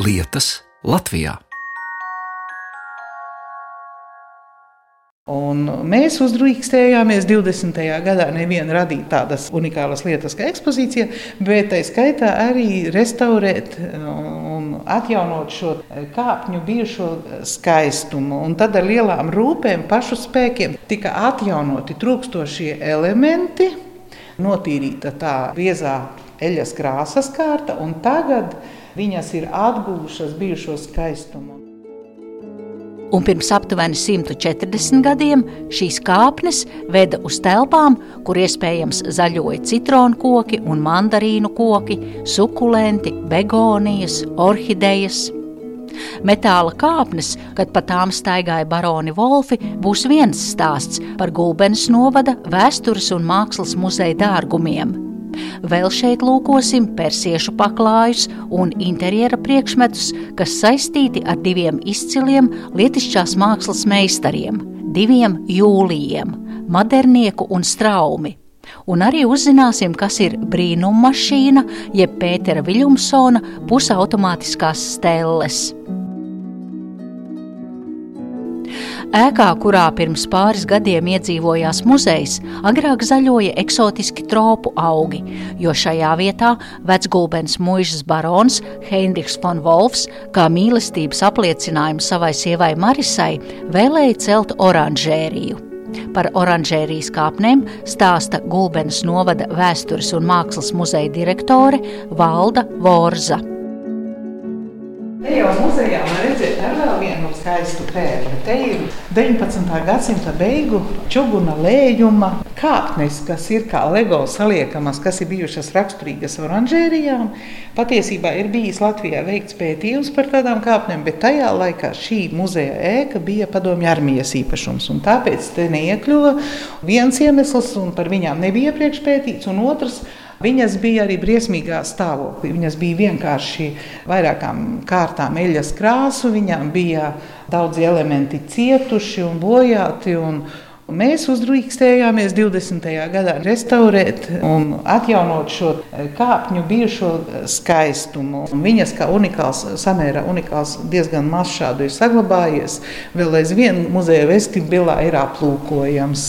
lietas Latvijā. Un mēs uzdrīkstējāmies 20. gadā nevienu radīt tādas unikālas lietas kā ekspozīcija, bet tā skaitā arī restaurēt un atjaunot šo kāpņu bijušo skaistumu. Un tad ar lielām rūpēm, pašu spēkiem tika atjaunoti trūkstošie elementi, notīrīta tā biezā eļas krāsas kārta, un tagad viņas ir atguvušas bijušo skaistumu un pirms aptuveni 140 gadiem šīs kāpnes veda uz telpām, kur iespējams zaļoja citronu koki un mandarīnu koki, sukulenti, begonijas, orhidejas. Metāla kāpnes, kad pa tām staigāja baroni Wolfi, būs viens stāsts par Gulbenes novada vēstures un mākslas muzeja dārgumiem – Vēl šeit lūkosim persiešu paklājus un interjera priekšmetus, kas saistīti ar diviem izciliem lietišķās mākslas meistariem, diviem jūlijiem - modernieku un straumi. Un arī uzzināsim, kas ir brīnummašīna, jeb Pētera Viljumsona pusautomātiskās stelles. Ēkā, kurā pirms pāris gadiem iedzīvojās muzejs, agrāk zaļoja eksotiski tropu augi, jo šajā vietā vecgulbens muižas barons Heinrichs von Wolfs, kā mīlestības apliecinājumu savai sievai Marisai, vēlēja celt oranžēriju. Par oranžērijas kāpnēm stāsta Gulbenes novada vēstures un mākslas muzeja direktore Valda Vorza. Jau muzejā redzēt ar skaistu pērli. Te ir 19. gadsimta beigu čuguna lējuma kāpnes, kas ir kā lego saliekamas, kas ir bijušas raksturīgas oranžērijām. Patiesībā ir bijis Latvijā veikts pētījums par tādām kāpnēm, bet tajā laikā šī muzeja ēka bija padomju armijas īpašums. Tāpēc te neiekļuva viens iemesls, un par viņām nebija iepriekš pētīts, un otrs Viņas bija arī briesmīgā stāvoklī. Viņas bija vienkārši vairākām kārtām eļas krāsu, viņām bija daudzi elementi cietuši un bojāti. Un, Mēs uzdrīkstējāmies 20. gadā restaurēt un atjaunot šo kāpņu bijušo skaistumu. Viņas kā unikāls, samērā unikāls, diezgan maz šādu ir saglabājies. Vēl aizvien muzeja vestibilā ir aplūkojams.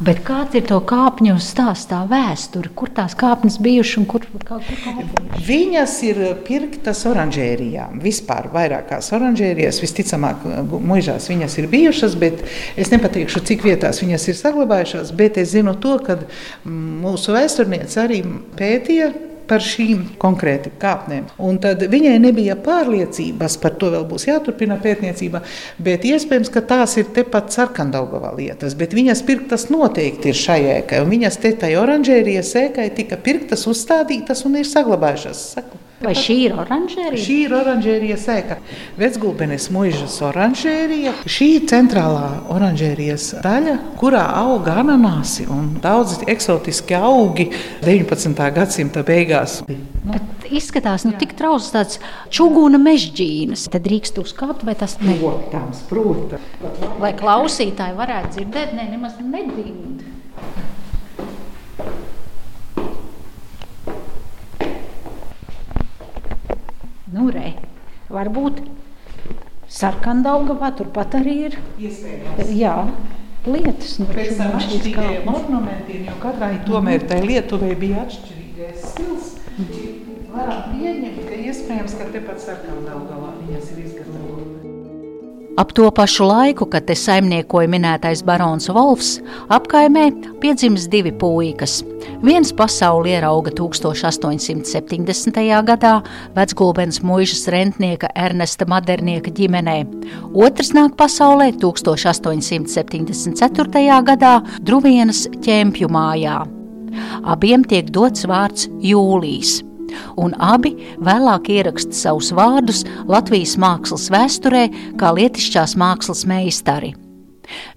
Bet kāds ir to kāpņu stāstā vēsture? Kur tās kāpnes bijušas un kur, kā, kur kāpnes? Viņas ir pirktas oranžērijā. Vispār vairākās oranžērijās, visticamāk, muižās viņas ir bijušas, bet es nepateikšu, cik vietās viņas ir saglabājušās, bet es zinu to, ka mūsu vēsturniece arī pētīja par šīm konkrēti kāpnēm. Un tad viņai nebija pārliecības, par to vēl būs jāturpina pētniecība, bet iespējams, ka tās ir tepat sarkandaugavā lietas, bet viņas pirktas noteikti ir šai ēkai, un viņas te tai oranžērijas ēkai tika pirktas, uzstādītas un ir saglabājušās. Saku. Vai šī ir oranžērija? Šī ir oranžērija sēka. Vecgulbenes muižas oranžērija. Šī ir centrālā oranžērijas daļa, kurā auga ananāsi un daudzi eksotiski augi 19. gadsimta beigās. Bet izskatās nu, tik trausls tāds čuguna mežģīnas. Tad drīkst uzkāpt vai tas ne? Protams, protams. Lai klausītāji varētu dzirdēt, ne, nemaz nedzīvot. Nu, re, varbūt sarkandaugavā turpat arī ir. Iespējams. Jā. Lietas, nu, Pēc tam atšķirīgajiem ornamentiem, jo katrai tomēr tai Lietuvai bija atšķirīgais stils. Varam pieņemt, ka iespējams, ka tepat sarkandaugavā viņas ir izgatavotas. Ap to pašu laiku, kad te saimniekoja minētais barons Wolfs, apkaimē piedzimis divi puikas. Viens pasauli ierauga 1870. gadā vecgulbens muižas rentnieka Ernesta Madernieka ģimenē. Otrs nāk pasaulē 1874. gadā Druvienas ķempju mājā. Abiem tiek dots vārds Jūlijas un abi vēlāk ieraksta savus vārdus Latvijas mākslas vēsturē kā lietišķās mākslas meistari.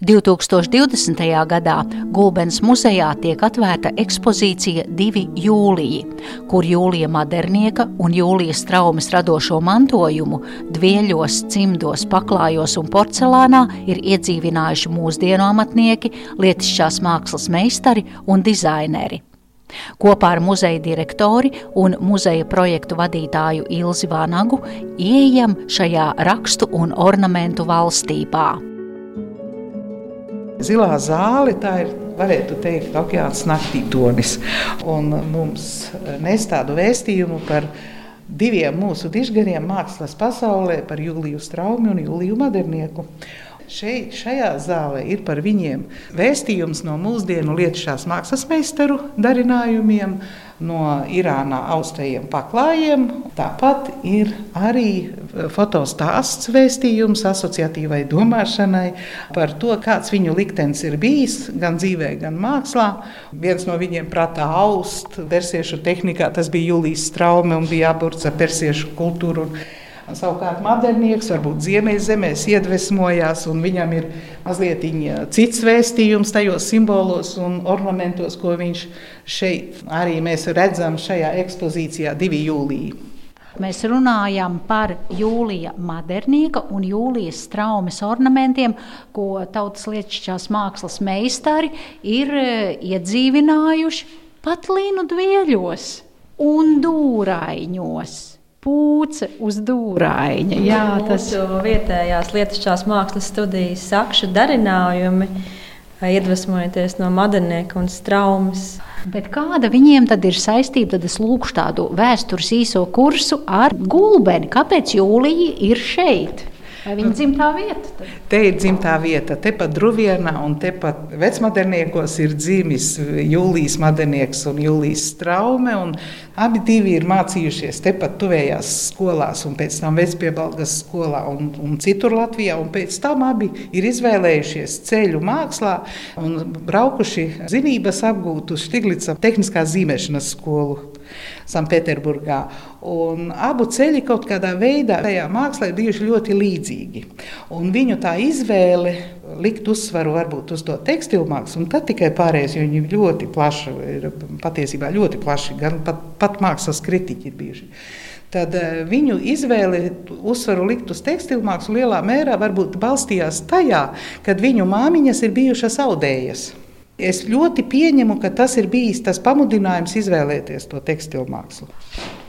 2020. gadā Gulbens muzejā tiek atvērta ekspozīcija Divi jūliji, kur Jūlija Madernieka un Jūlijas traumas radošo mantojumu dvieļos, cimdos, paklājos un porcelānā ir iedzīvinājuši mūsdienu amatnieki, lietišķās mākslas meistari un dizaineri. Kopā ar muzeja direktori un muzeja projektu vadītāju Ilzi Vānagu ieejam šajā rakstu un ornamentu valstībā. Zilā zāle tā ir varētu teikt, okeāns naktī tonis. Un mums nes tādu vēstījumu par diviem mūsu dižgariem mākslas pasaulē, par Juliju Straumi un Juliju Madernieku. Šeit, šajā zālē ir par viņiem vēstījums no mūsdienu lietušās mākslas meistaru darinājumiem, no Irānā austajiem paklājiem. Tāpat ir arī fotostāsts vēstījums asociatīvai domāšanai par to, kāds viņu liktenis ir bijis gan dzīvē, gan mākslā. Viens no viņiem prātā aust persiešu tehnikā, tas bija Julijas Straume un bija jāburts ar persiešu kultūru. Savukārt modernieks varbūt ziemeļzemēs iedvesmojās, un viņam ir mazliet cits vēstījums tajos simbolos un ornamentos, ko viņš šeit arī mēs redzam šajā ekspozīcijā 2 jūlijā. Mēs runājam par Jūlija Madernieka un Jūlijas traumas ornamentiem, ko tautas lietušķās mākslas meistari ir e, iedzīvinājuši pat līnu dvieļos un dūraiņos pūce uz dūrāņa. Jā, tas ir vietējās lietušķās mākslas studijas sakšu darinājumi, iedvesmojoties no modernieka un straumes. Bet kāda viņiem tad ir saistība? Tad es lūkšu tādu vēstures īso kursu ar gulbeni. Kāpēc Jūlija ir šeit? Vai viņa dzimtā vieta? Tad? Te ir dzimtā vieta. Tepat Druvienā un tepat vecmoderniekos ir dzimis Jūlijas Madernieks un Jūlijas Straume. Un abi divi ir mācījušies tepat tuvējās skolās un pēc tam Vecpiebalgas skolā un, un citur Latvijā. Un pēc tam abi ir izvēlējušies ceļu mākslā un braukuši zinības apgūt uz Štiglica tehniskās zīmēšanas skolu. Sanktpēterburgā. Abu ceļi kaut kādā veidā tajā mākslā ir bijuši ļoti līdzīgi. Un viņu tā izvēle likt uzsvaru varbūt uz to tekstilu mākslu, un tad tikai pārējais, jo viņi ļoti plaši, ir patiesībā ļoti plaši, gan pat, pat mākslas kritiķi ir bijuši tad eh, viņu izvēle uzsvaru likt uz tekstilu mākslu lielā mērā varbūt balstījās tajā, kad viņu māmiņas ir bijušas audējas. Es ļoti pieņemu, ka tas ir bijis tas pamudinājums izvēlēties to tekstilu mākslu.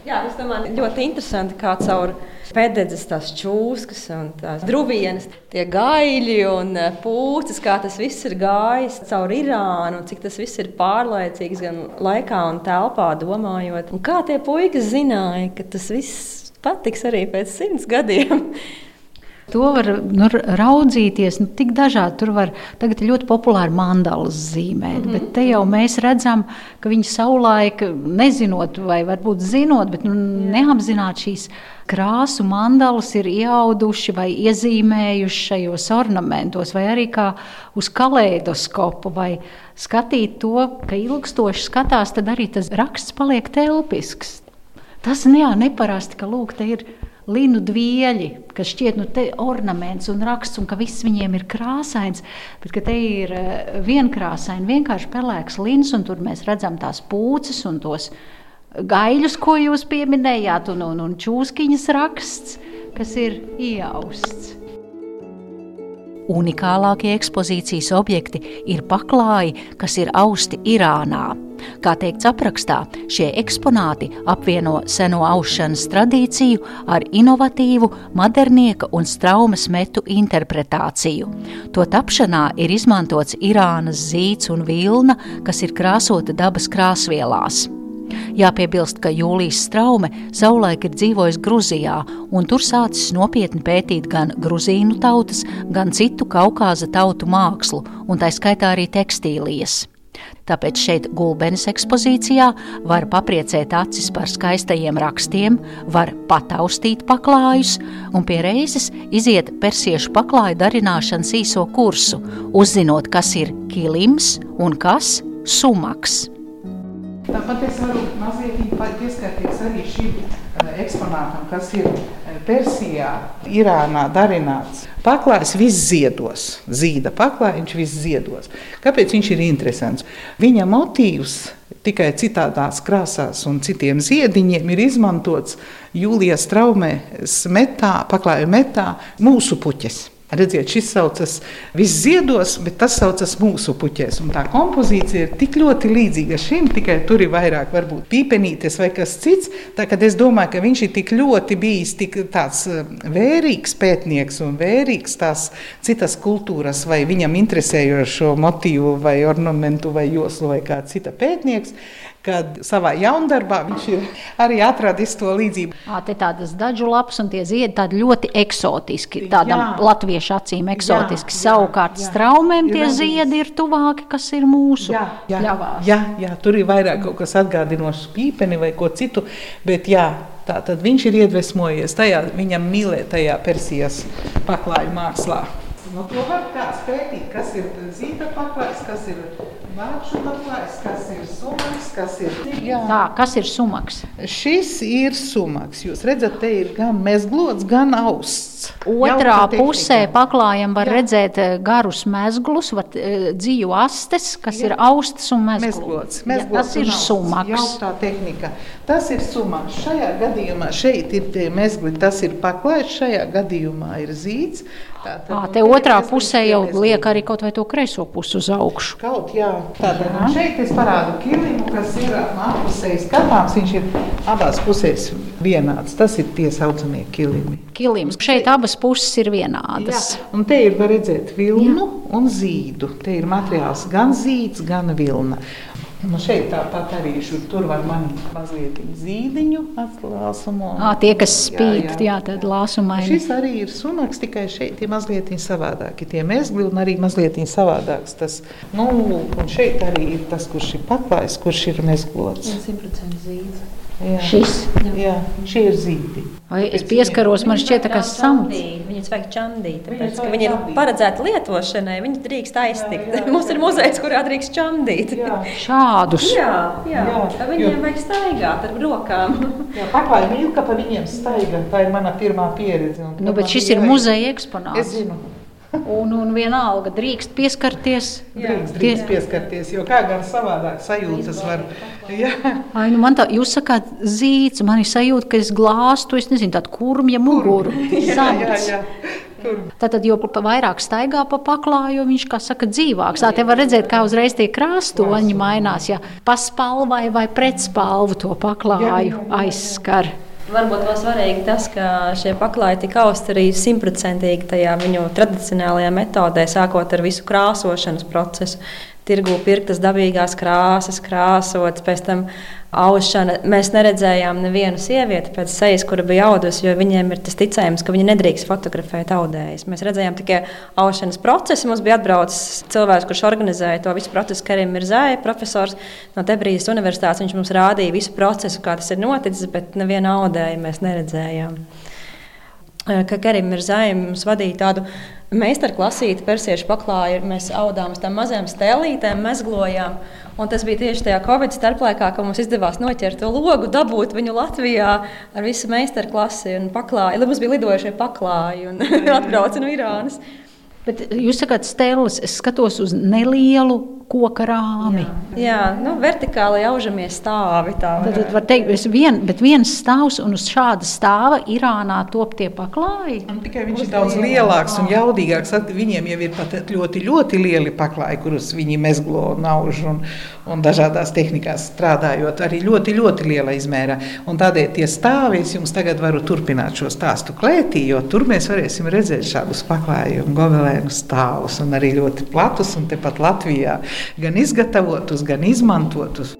Jā, es domāju, ļoti interesanti, kā caur pēdējās tās čūskas un tās drūvienas, tie gaļi un eh, pūces, kā tas viss ir gājis caur Irānu, cik tas viss ir pārlaicīgs gan laikā un telpā domājot. Un kā tie puikas zināja, ka tas viss patiks arī pēc simts gadiem. To var nu, raudzīties nu, tik dažādi. Tur var tagad ļoti populāri mandalas zīmēt, mm -hmm. bet te jau mēs redzam, ka viņi savulaik nezinot, vai varbūt zinot, bet nu, neapzināti šīs krāsu mandalas ir iauduši vai iezīmējuši šajos ornamentos, vai arī kā uz kaleidoskopu, vai skatīt to, ka ilgstoši skatās, tad arī tas raksts paliek telpisks. Tas jā, neparasti, ka lūk, te ir linu dvieļi, kas šķiet nu, ornaments un raksts, un ka viss viņiem ir krāsains, bet te ir eh, vienkrāsaini, vienkārši pelēks lins, un tur mēs redzam tās pūces un tos gaļus, ko jūs pieminējāt, un, un, un čūskiņas raksts, kas ir iausts. Unikālākie ekspozīcijas objekti ir paklāji, kas ir austi Irānā. Kā teikts aprakstā, šie eksponāti apvieno seno aušanas tradīciju ar inovatīvu modernieka un straumes metu interpretāciju. To tapšanā ir izmantots Irānas zīts un vilna, kas ir krāsota dabas krāsvielās. Jāpiebilst, ka Jūlijas Straume savulaik ir dzīvojis Gruzijā, un tur sācis nopietni pētīt gan gruzīnu tautas, gan citu Kaukāza tautu mākslu, un tā skaitā arī tekstīlijas. Tāpēc šeit gulbenes ekspozīcijā var papriecēt acis par skaistajiem rakstiem, var pataustīt paklājus un pie reizes iziet persiešu paklāju darināšanas īso kursu, uzzinot, kas ir kilims un kas sumaks. Tāpat es varu mazliet pieskarties arī šim eh, eksponātam, kas ir eh, Persijā, Irānā darināts. Paklājs viss ziedos, zīda paklājiņš viss ziedos. Kāpēc viņš ir interesants? Viņa motīvs tikai citādās krāsās un citiem ziediņiem ir izmantots Jūlijas traumēs metā, paklāju metā mūsu puķes. Redziet, šis saucas viss ziedos, bet tas saucas mūsu puķēs. Un tā kompozīcija ir tik ļoti līdzīga šim, tikai tur ir vairāk varbūt pīpenītes vai kas cits. Tā kad es domāju, ka viņš ir tik ļoti bijis tik tāds eh, vērīgs pētnieks un vērīgs tās citas kultūras vai viņam interesējošo motīvu vai ornamentu vai joslu vai kā cita pētnieks kad savā jaundarbā viņš ir arī atradis to līdzību. À, te tādas dažu lapas un tie ziedi tādi ļoti eksotiski, tādam jā. latviešu acīm eksotiski. Jā, Savukārt jā, straumēm tie ir ziedi ir tuvāki, kas ir mūsu jā, jā, pļavās. Jā, jā, tur ir vairāk kaut kas atgādinošs pīpeni vai ko citu, bet jā, tā tad viņš ir iedvesmojies tajā viņam mīlētajā Persijas paklāju mākslā. No nu, to var kāds pētīt, kas ir zīta paklājs, kas ir Paklājs, kas ir sumaks, kas ir Jā. Tā, kas ir sumaks? Šis ir sumaks. Jūs redzat, te ir gan mezglots, gan austs. Otrā pusē paklājam var Jā. redzēt eh, garus mezglus, var eh, dzīvu astes, kas Jā. ir austas un mezglots. mezglots, mezglots Jā, tas ir sumaks. Jautā tehnika. Tas ir sumaks. Šajā gadījumā šeit ir tie mezgli, tas ir paklājs, šajā gadījumā ir zīts. Tātad, à, te otrā pusē jau liek arī kaut vai to kreiso pusi uz augšu. Kaut, jā. Tātad, šeit es parādu kilimu, kas ir apusēji skatāms. Viņš ir abās pusēs vienāds. Tas ir tie saucamie kilimi. Kilims. Šeit abas puses ir vienādas. Jā. Un te ir var redzēt vilnu jā. un zīdu. Te ir materiāls gan zīds, gan vilna. Nu šeit tāpat arī šur, tur var manīt mazliet zīdiņu atklāsumu. À, tie, kas spīd, jā, jā. jā tad lāsumaini. Šis arī ir sunaks, tikai šeit ir mazliet savādāki. Tie mezgli un arī mazliet savādāks. Tas, nu, un šeit arī ir tas, kurš ir paklājs, kurš ir mezglots. 100% zīds. Jā. Šis jā. Jā, šie ir zīdi. Vai es pieskaros, man šķiet, ka samts. Viņus vajag čandīt, tāpēc, ka viņi ir paredzēti lietošanai, viņi drīkst aiztikt. Jā, jā, jā. Mums ir muzejs, kurā drīkst čandīt. Jā. Šādus. Jā, jā. jā. Tā viņiem vajag staigāt ar rokām. jā, paklāja mīl, ka pa viņiem staigā. Tā ir mana pirmā pieredze. Nu, bet šis ir muzeja eksponāts. Es zinu. Un, un vienalga drīkst pieskarties. Jā, drīkst, drīkst pieskarties, jo kā gan savādāk sajūtas var. Jā. Ai, nu man tā, jūs sakāt zīts, man ir sajūta, ka es glāstu, es nezinu, tādu kurmja muguru. jā, jā, jā. Tātad, jo vairāk staigā pa paklāju, viņš, kā saka, dzīvāks. Tā te var redzēt, kā uzreiz tie krāstoņi mainās, ja paspalvai vai pretspalvu to paklāju aizskar. Varbūt vēl svarīgi tas, ka šie paklāji tika austi arī simtprocentīgi tajā viņu tradicionālajā metodē, sākot ar visu krāsošanas procesu. Tirgu pirktas dabīgās krāsas, krāsotas, pēc tam aušana. Mēs neredzējām nevienu sievieti pēc sejas, kura bija audusi, jo viņiem ir tas ticējums, ka viņi nedrīkst fotografēt audējas. Mēs redzējām tikai aušanas procesu. Mums bija atbraucis cilvēks, kurš organizēja to visu procesu, Karim Mirzāja, profesors no Tebrijas universitātes. Viņš mums rādīja visu procesu, kā tas ir noticis, bet nevienu audēju mēs neredzējām. Ka Karim Mirzāja mums vadīja tādu meistarklasīti persiešu paklāju. Mēs audām uz tām mazām stēlītēm, mezglojām. Un tas bija tieši tajā Covid starplaikā, kad mums izdevās noķert to logu, dabūt viņu Latvijā ar visu meistarklasi un paklāju. Lai mums bija lidojušie paklāji un atbrauc no Irānas. Bet jūs sakāt, stēlis, es skatos uz nelielu koka rāmi. Jā, jā nu, vertikāli aužamie stāvi. Tā, tad, tad var teikt, vien, bet viens stāvs un uz šāda stāva Irānā top tie paklāji. Un tikai viņš uz ir daudz lielāks un jaudīgāks. Viņiem jau ir pat ļoti, ļoti lieli paklāji, kurus viņi mezglo un auž un, un dažādās tehnikās strādājot arī ļoti, ļoti liela izmērā. Un tādēļ tie stāvi, es jums tagad varu turpināt šo stāstu klētī, jo tur mēs varēsim redzēt šādus paklāju un govelēnu stāvus un arī ļoti platus un tepat Latvijā gan izgatavotus, gan izmantotus.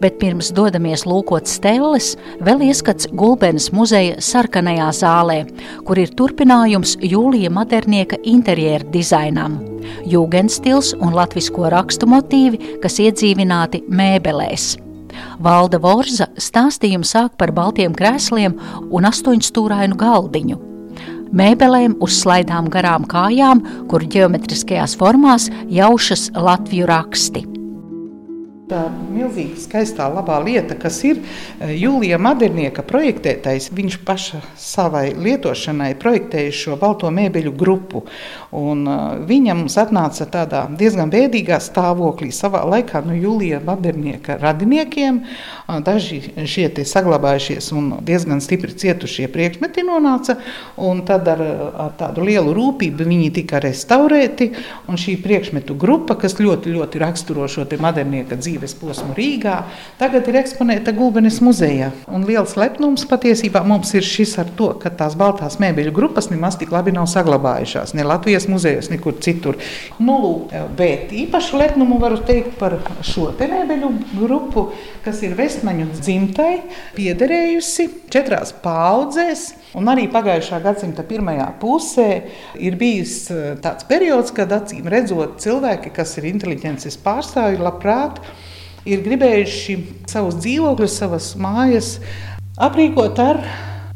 Bet pirms dodamies lūkot stelles, vēl ieskats Gulbens muzeja sarkanajā zālē, kur ir turpinājums Jūlija Madernieka interjera dizainam. Jūgenstils un latvisko rakstu motīvi, kas iedzīvināti mēbelēs. Valda Vorza stāstījumu sāk par baltiem krēsliem un astoņstūrainu galdiņu mēbelēm uz slaidām garām kājām, kur ģeometriskajās formās jaušas latviešu raksti. Tā milzīga, skaistā, labā lieta, kas ir e, Jūlija Madernieka projektētais. Viņš paša savai lietošanai projektēja šo balto mēbeļu grupu. Un, uh, viņa mums atnāca tādā diezgan bēdīgā stāvoklī. Savā laikā no Jūlija Madernieka radiniekiem uh, daži šie saglabājušies un diezgan stipri cietušie priekšmeti nonāca. Tad ar, ar tādu lielu rūpību viņi tika restaurēti. Šī priekšmetu grupa, kas ļoti, ļoti raksturo šo Madernieka dzīvi, dzīves posmu Rīgā, tagad ir eksponēta Gulbenes muzejā. Un liels lepnums patiesībā mums ir šis ar to, ka tās baltās mēbeļu grupas nemaz tik labi nav saglabājušās. Ne Latvijas muzejos, nekur citur. Nu, lūk, bet īpašu lepnumu varu teikt par šo te mēbeļu grupu, kas ir Vestmaņu dzimtai piederējusi četrās paudzēs. Un arī pagājušā gadsimta pirmajā pusē ir bijis eh, tāds periods, kad acīm redzot, cilvēki, kas ir inteliģences pārstāvji, labprāt ir gribējuši savus dzīvokļus, savas mājas aprīkot ar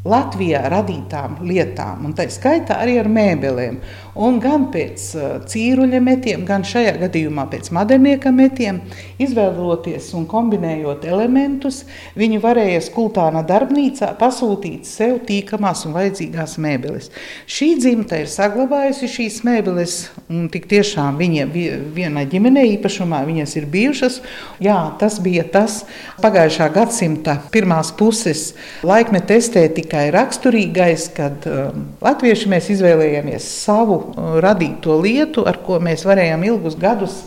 Latvijā radītām lietām, un tā skaitā arī ar mēbelēm. Un gan pēc uh, cīruļa metiem, gan šajā gadījumā pēc modernieka metiem, izvēloties un kombinējot elementus, viņi varēja skulptāna darbnīcā pasūtīt sev tīkamās un vajadzīgās mēbeles. Šī dzimta ir saglabājusi šīs mēbeles, un tik tiešām viņa viena ģimene īpašumā viņas ir bijušas. Jā, tas bija tas pagājušā gadsimta pirmās puses laikmeta estētika tikai raksturīgais, kad um, latvieši mēs izvēlējāmies savu uh, radīto lietu, ar ko mēs varējām ilgus gadus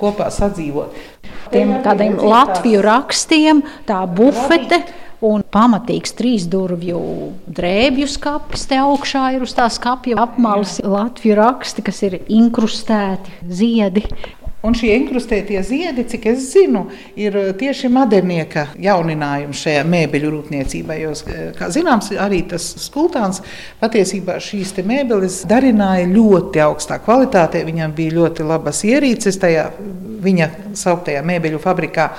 kopā sadzīvot. Tiem tādiem latviešu rakstiem, tā bufete. Un pamatīgs trīs durvju drēbju skats te augšā ir uz tā skapja apmales Latvijas raksti, kas ir inkrustēti ziedi. Un šie inkrustētie ziedi, cik es zinu, ir eh, tieši modernieka jauninājums šajā mēbeļu rūpniecībā. Jo, eh, kā zināms, arī tas skulptāns patiesībā šīs mēbeles darināja ļoti augstā kvalitātē. Viņam bija ļoti labas ierīces tajā viņa sauktajā mēbeļu fabrikā,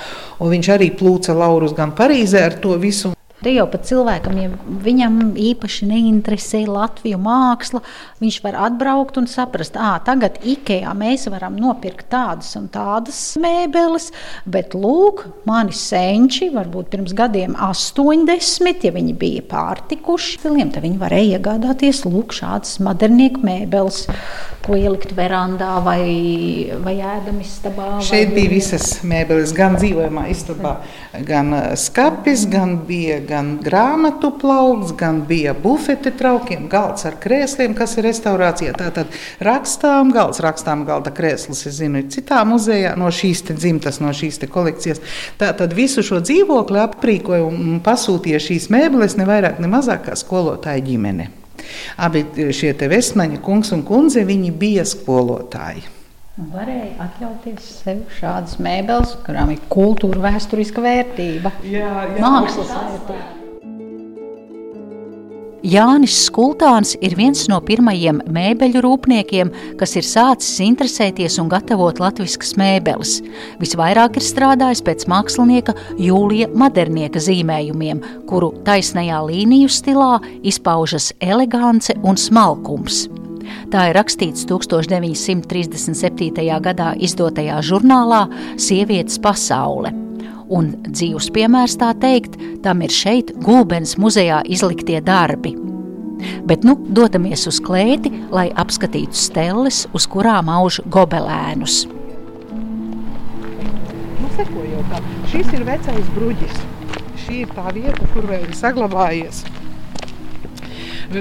un viņš arī plūca laurus gan Parīzē ar to visu. Te jau pat cilvēkam, ja viņam īpaši neinteresē Latviju māksla, viņš var atbraukt un saprast, ka tagad Ikejā mēs varam nopirkt tādas un tādas mēbeles, bet lūk, mani senči, varbūt pirms gadiem 80, ja viņi bija pārtikuši, tad viņi varēja iegādāties lūk šādas modernieku mēbeles, ko ielikt verandā vai, vai ēdamistabā. Šeit vai... bija visas mēbeles, gan dzīvojamā istabā, gan skapis, gan bija gan grāmatu plaukts, gan bija bufete traukiem, galds ar krēsliem, kas ir restaurācijā. Tātad rakstām galds, rakstām galda krēsls, es zinu, ir citā muzejā no šīs dzimtas, no šīs kolekcijas. Tātad visu šo dzīvokli aprīkoja un pasūtīja šīs mēbeles ne vairāk, ne mazāk kā skolotāja ģimene. Abi šie vestmaņa kungs un kundze, viņi bija skolotāji. Varēja atļauties sev šādas mēbeles, kurām ir kultūra, vēsturiska vērtība, jā, jā, mākslas vērtība. Jānis Skultāns ir viens no pirmajiem mēbeļu rūpniekiem, kas ir sācis interesēties un gatavot latviskas mēbeles. Visvairāk ir strādājis pēc mākslinieka Jūlija Madernieka zīmējumiem, kuru taisnajā līniju stilā izpaužas elegance un smalkums. Tā ir rakstīts 1937. gadā izdotajā žurnālā Sievietes pasaule. Un dzīves piemērs tā teikt, tam ir šeit Gulbens muzejā izliktie darbi. Bet nu dodamies uz klēti, lai apskatītu stelles, uz kurām auž gobelēnus. Nu, sekojot, šis ir vecais bruģis. Šī ir tā vieta, kur vēl ir saglabājies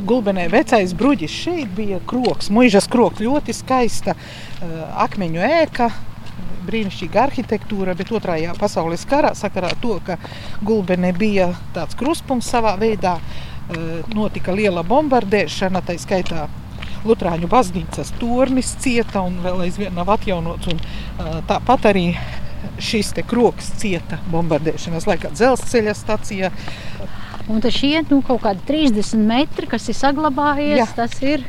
Gulbenē vecais bruģis. Šeit bija kroks, mūžas kroks, ļoti skaista uh, akmeņu ēka. Brīnišķīga arhitektūra, bet otrajā pasaules karā sakarā to, ka Gulbenē bija tāds kruspunkts savā veidā, uh, notika liela bombardēšana, tā skaitā Lutāņu baznīcas tornis cieta un vēl aizvien nav atjaunots. Un, uh, tāpat arī šis kroks cieta bombardēšanas laikā dzelzceļa stacija. Un tas šie nu, kaut kādi 30 metri, kas ir saglabājies, Jā. tas ir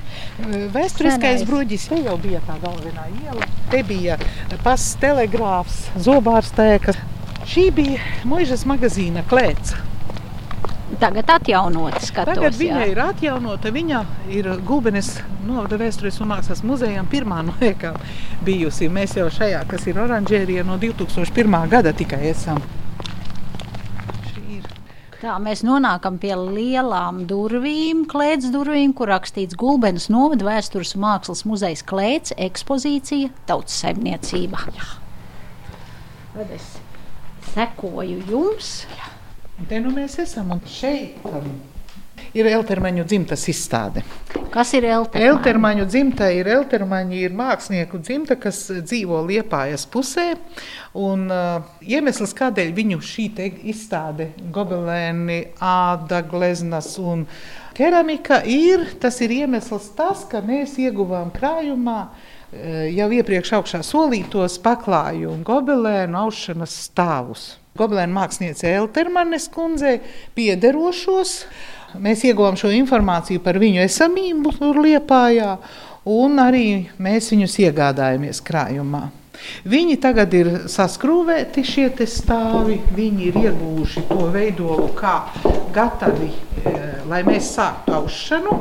vēsturiskais bruģis. Te jau bija tā galvenā iela. Te bija pasts telegrāfs, zobārstēkas. Šī bija muižas magazīna klēts. tagad atjaunota. Skatos, Tagad viņa jā. ir atjaunota. Viņa ir Gulbenes novada vēstures un mākslas muzejām pirmā no liekām bijusi. Mēs jau šajā, kas ir oranžērija, no 2001. gada tikai esam. Tā mēs nonākam pie lielām durvīm, klēts durvīm, kur rakstīts Gulbenes novada vēstures mākslas muzejs klēts ekspozīcija tautas saimniecība. Tad es sekoju jums. Un Te nu mēs esam un šeit um, ir Eltermaņu dzimtas izstāde. Kas ir Elta? Eltermaņu dzimta ir Eltermaņi ir mākslinieku dzimta, kas dzīvo Liepājas pusē. Un, uh, iemesls, kādēļ viņu šī izstāde, gobelēni, āda, gleznas un keramika, ir tas ir iemesls tas, ka mēs ieguvām krājumā eh, jau iepriekš augšā solītos paklājumu gobelēnu aušanas stāvus. Gobelēna mākslinieca Eltermanes kundzei piederošos. Mēs ieguvām šo informāciju par viņu esamību Liepājā, un arī mēs viņus iegādājāmies krājumā. Viņi tagad ir saskrūvēti šie stāvi, viņi ir ieguvuši to veidolu kā gatavi, eh, lai mēs sāktu aušanu.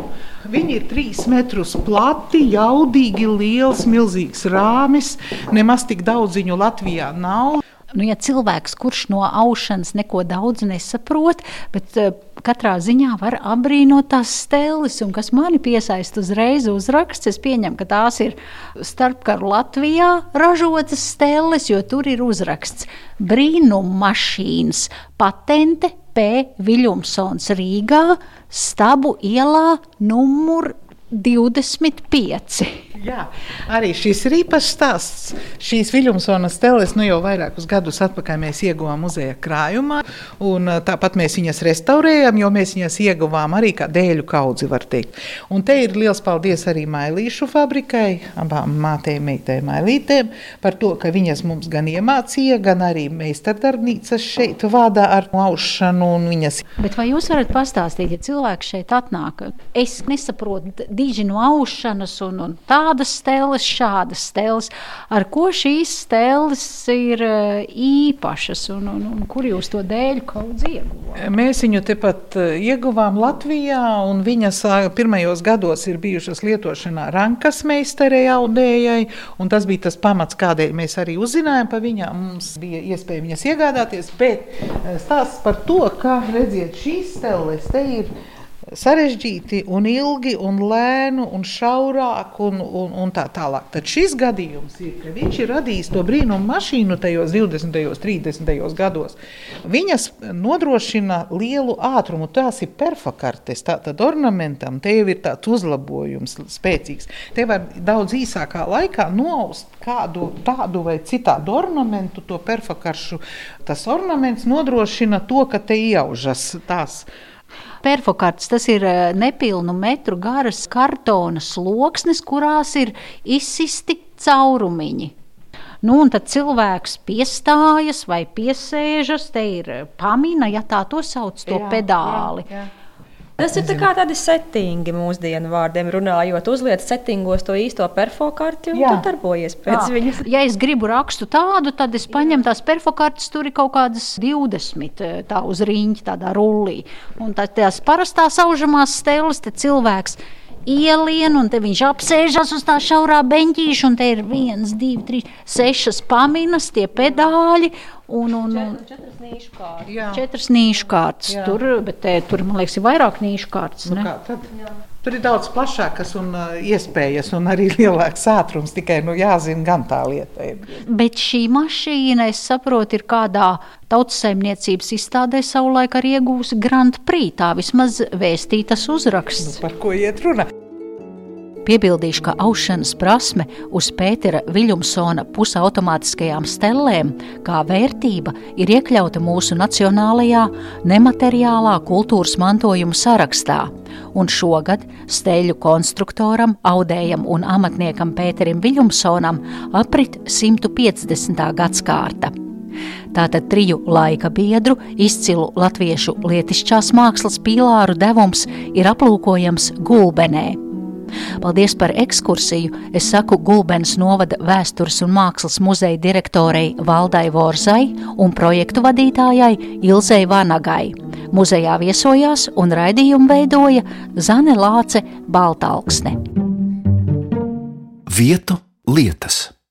Viņi ir trīs metrus plati, jaudīgi, liels, milzīgs rāmis. Nemaz tik daudz viņu Latvijā nav. Nu, ja cilvēks, kurš no aušanas neko daudz nesaprot, bet uh, katrā ziņā var apbrīnot tās stēles, un kas mani piesaista uzreiz uzraksts, es pieņemu, ka tās ir starpkaru Latvijā ražotas stēles, jo tur ir uzraksts brīnum mašīnas patente P. Viljumsons Rīgā, Stabu ielā numur 25. Jā, arī šis ir īpašs stāsts. Šīs Viljumsonas teles nu jau vairākus gadus atpakaļ mēs ieguvām muzeja krājumā, un tāpat mēs viņas restaurējam, jo mēs viņas ieguvām arī kā dēļu kaudzi, var teikt. Un te ir liels paldies arī Mailīšu fabrikai, abām mātēm, meitēm, mailītēm, par to, ka viņas mums gan iemācīja, gan arī meistardarbnīcas šeit vādā ar aušanu un viņas Bet vai jūs varat pastāstīt, ja cilvēks šeit atnāk? Es nesaprotu diži no aušanas un, un tādas stēles, šādas stēles. Ar ko šīs stēles ir eh, īpašas un, un, un kur jūs to dēļ kaut ieguvāt? Mēs viņu tepat eh, ieguvām Latvijā, un viņas pirmajos gados ir bijušas lietošanā rankas meistarei audējai, un tas bija tas pamats, kādēļ mēs arī uzzinājām par viņām. Mums bija iespēja viņas iegādāties, bet eh, stāsts par to, kā redziet šīs stēles, te ir sarežģīti un ilgi un lēnu un šaurāk un, un, un tā tālāk. Tad šis gadījums ir, ka viņš ir radījis to brīnumu mašīnu tajos 20. un 30. gados. Viņas nodrošina lielu ātrumu, tās ir perfokartes, tātad ornamentam te jau ir tāds uzlabojums spēcīgs. Te var daudz īsākā laikā noust kādu tādu vai citādu ornamentu, to perfokaršu. Tas ornaments nodrošina to, ka te iaužas tās. Perfokarts tas ir eh, nepilnu metru garas kartona sloksnis, kurās ir izsisti caurumiņi. Nu, un tad cilvēks piestājas vai piesēžas, te ir eh, pamina, ja tā to sauc, to Jā, pedāli. jā, jā. Tas ir tā kā tādi settingi mūsdienu vārdiem runājot. Uzliek settingos to īsto perfokarti un Jā. tu darbojies pēc Jā. viņas. Ja es gribu rakstu tādu, tad es paņemu tās perfokartes, tur ir kaut kādas 20 eh, tā uz rīņķa, tādā rullī. Un tā, tās parastās aužamās stēles, te cilvēks ielien, un te viņš apsēžas uz tā šaurā beņķīša, un te ir viens, divi, trīs, sešas paminas, tie pedāļi. Un, un, un Četras nīšu kārtas. Jā. četras nīšu kārtas. Jā. Tur, bet te, tur, man liekas, ir vairāk nīšu kārtas. Nu, ne? kā tad? Tur ir daudz plašākas un, uh, iespējas, un arī lielāks ātrums. Tikai nu, jāzina, gan tā lieta ir. Bet šī mašīna, es saprotu, ir kādā tautsēmniecības izstādē savulaik arī iegūsi Grand Prix. Tā vismaz vēstītas uzraksts. Par ko iet runa? Piebildīšu, ka aušanas prasme uz Pētera Viljumsona pusautomātiskajām stellēm kā vērtība ir iekļauta mūsu nacionālajā nemateriālā kultūras mantojuma sarakstā, un šogad steļu konstruktoram, audējam un amatniekam Pēterim Viljumsonam aprit 150. gadskārta. Tātad triju laika biedru, izcilu latviešu lietišķās mākslas pīlāru devums ir aplūkojams Gulbenē. Paldies par ekskursiju. Es saku Gulbens novada vēstures un mākslas muzeja direktorei Valdai Vorzai un projektu vadītājai Ilzei Vanagai. Muzejā viesojās un raidījumu veidoja Zane Lāce Baltalksne. Vietu lietas.